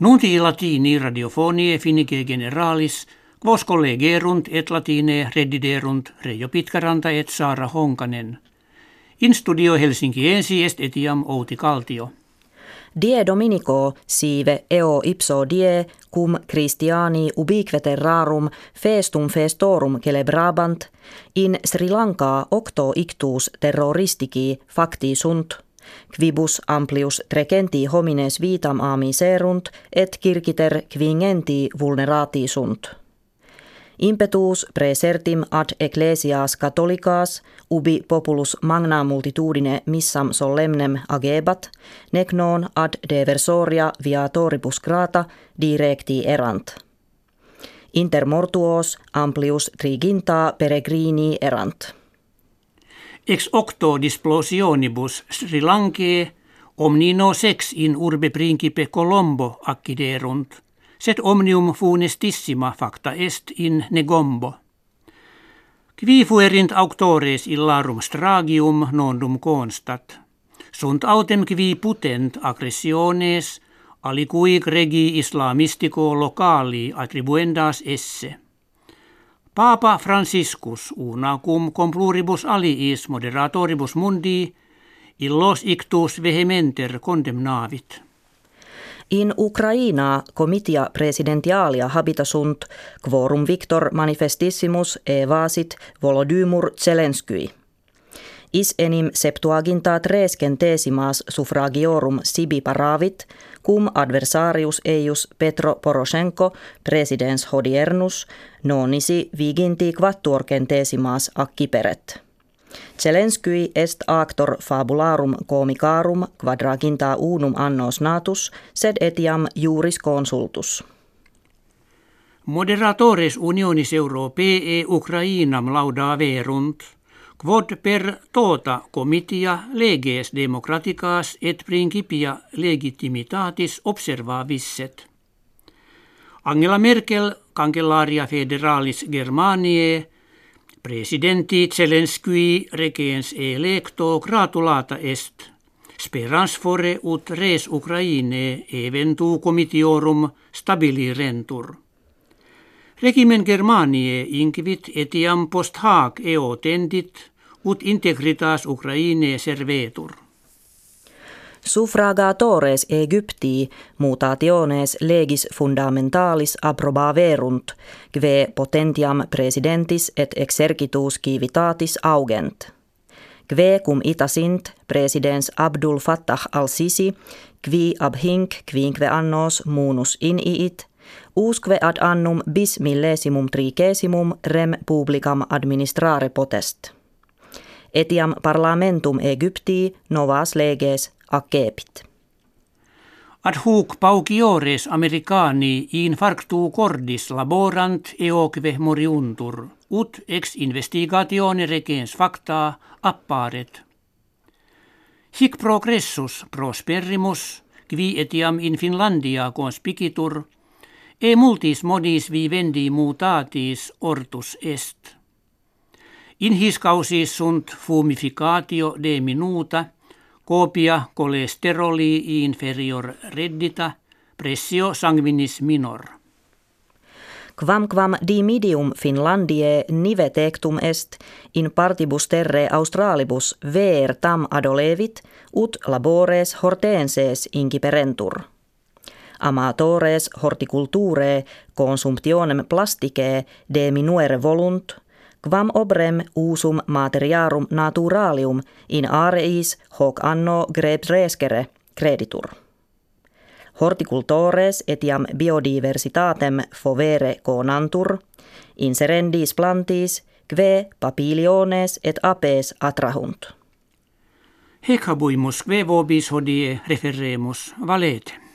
Nunti latini radiofonie finike generalis, quos collegerunt et latine rediderunt Reijo Pitkaranta et Saara Honkanen. In studio Helsinki ensi est etiam Outi Kaltio. Die Dominico sive eo ipso die cum Christiani ubique terrarum festum festorum celebrabant in Sri Lanka octo ictus terroristici facti sunt quibus amplius trecenti homines vitam serunt et kirkiter quingenti vulnerati sunt. Impetus presertim ad ecclesias catholicaas ubi populus magna multitudine missam solemnem agebat, nec non ad deversoria viatoribus grata directi erant. Inter mortuos amplius triginta peregrini erant. Ex octo displosionibus Sri Lankae omnino sex in urbe principe Colombo acciderunt, sed omnium funestissima facta est in negombo. Qui fuerint auctores illarum stragium nondum constat. Sunt autem qui putent aggressiones alicuic regi islamistico locali attribuendas esse. Papa Franciscus una cum compluribus aliis moderatoribus mundi illos ictus vehementer condemnavit. In Ukraina comitia presidentialia habitasunt quorum victor manifestissimus evasit Volodymyr Zelensky. Is enim septuaginta trescentesimas suffragiorum sibi paravit, cum adversarius eius Petro Poroshenko presidens hodiernus, nonisi viginti quattuorcentesimas acciperet. Zelensky est actor fabularum comicarum quadraginta unum annos natus, sed etiam juris consultus. Moderatores unionis europee Ukrainam lauda verunt, quod per tota comitia leges democraticas et principia legitimitatis observavisset. Angela Merkel, kankellaria federalis Germaniae, Presidenti Zelensky regens electo gratulata est. Sperans fore ut res Ukraine eventu comitiorum stabilirentur. Regimen Germanie inkvit etiam post haak eo tendit ut integritas Ukraine servetur. Suffragatores Egypti mutationes legis fundamentalis approbaverunt, kve potentiam presidentis et exercitus civitatis augent. Kve cum itasint presidens Abdul Fattah al-Sisi, qui ab hinc quinque annos munus in iit, usque ad annum bis millesimum trigesimum rem publicam administrare potest. Etiam parlamentum Egyptii novas leges accepit. Ad hoc pauciores americani infarctu cordis laborant eoque moriuntur, ut ex investigatione regens facta apparet. Hic progressus prosperrimus, qui etiam in Finlandia conspicitur, e multis modis vivendi mutatis ortus est. In his causis sunt fumificatio de minuta – Copia kolesteroli inferior reddita, pressio sanguinis minor. Quam quam dimidium Finlandie nive tectum est, in partibus terre australibus ver tam adolevit, ut labores hortenses inciperentur. Amatores horticulture consumptionem plastike diminuere volunt – quam obrem usum materiarum naturalium in areis hoc anno grebrescere creditur. Horticultores etiam biodiversitatem fovere conantur, inserendis plantis, kve papiliones et apes atrahunt. Hec habuimus kve vobis hodie referemus valete.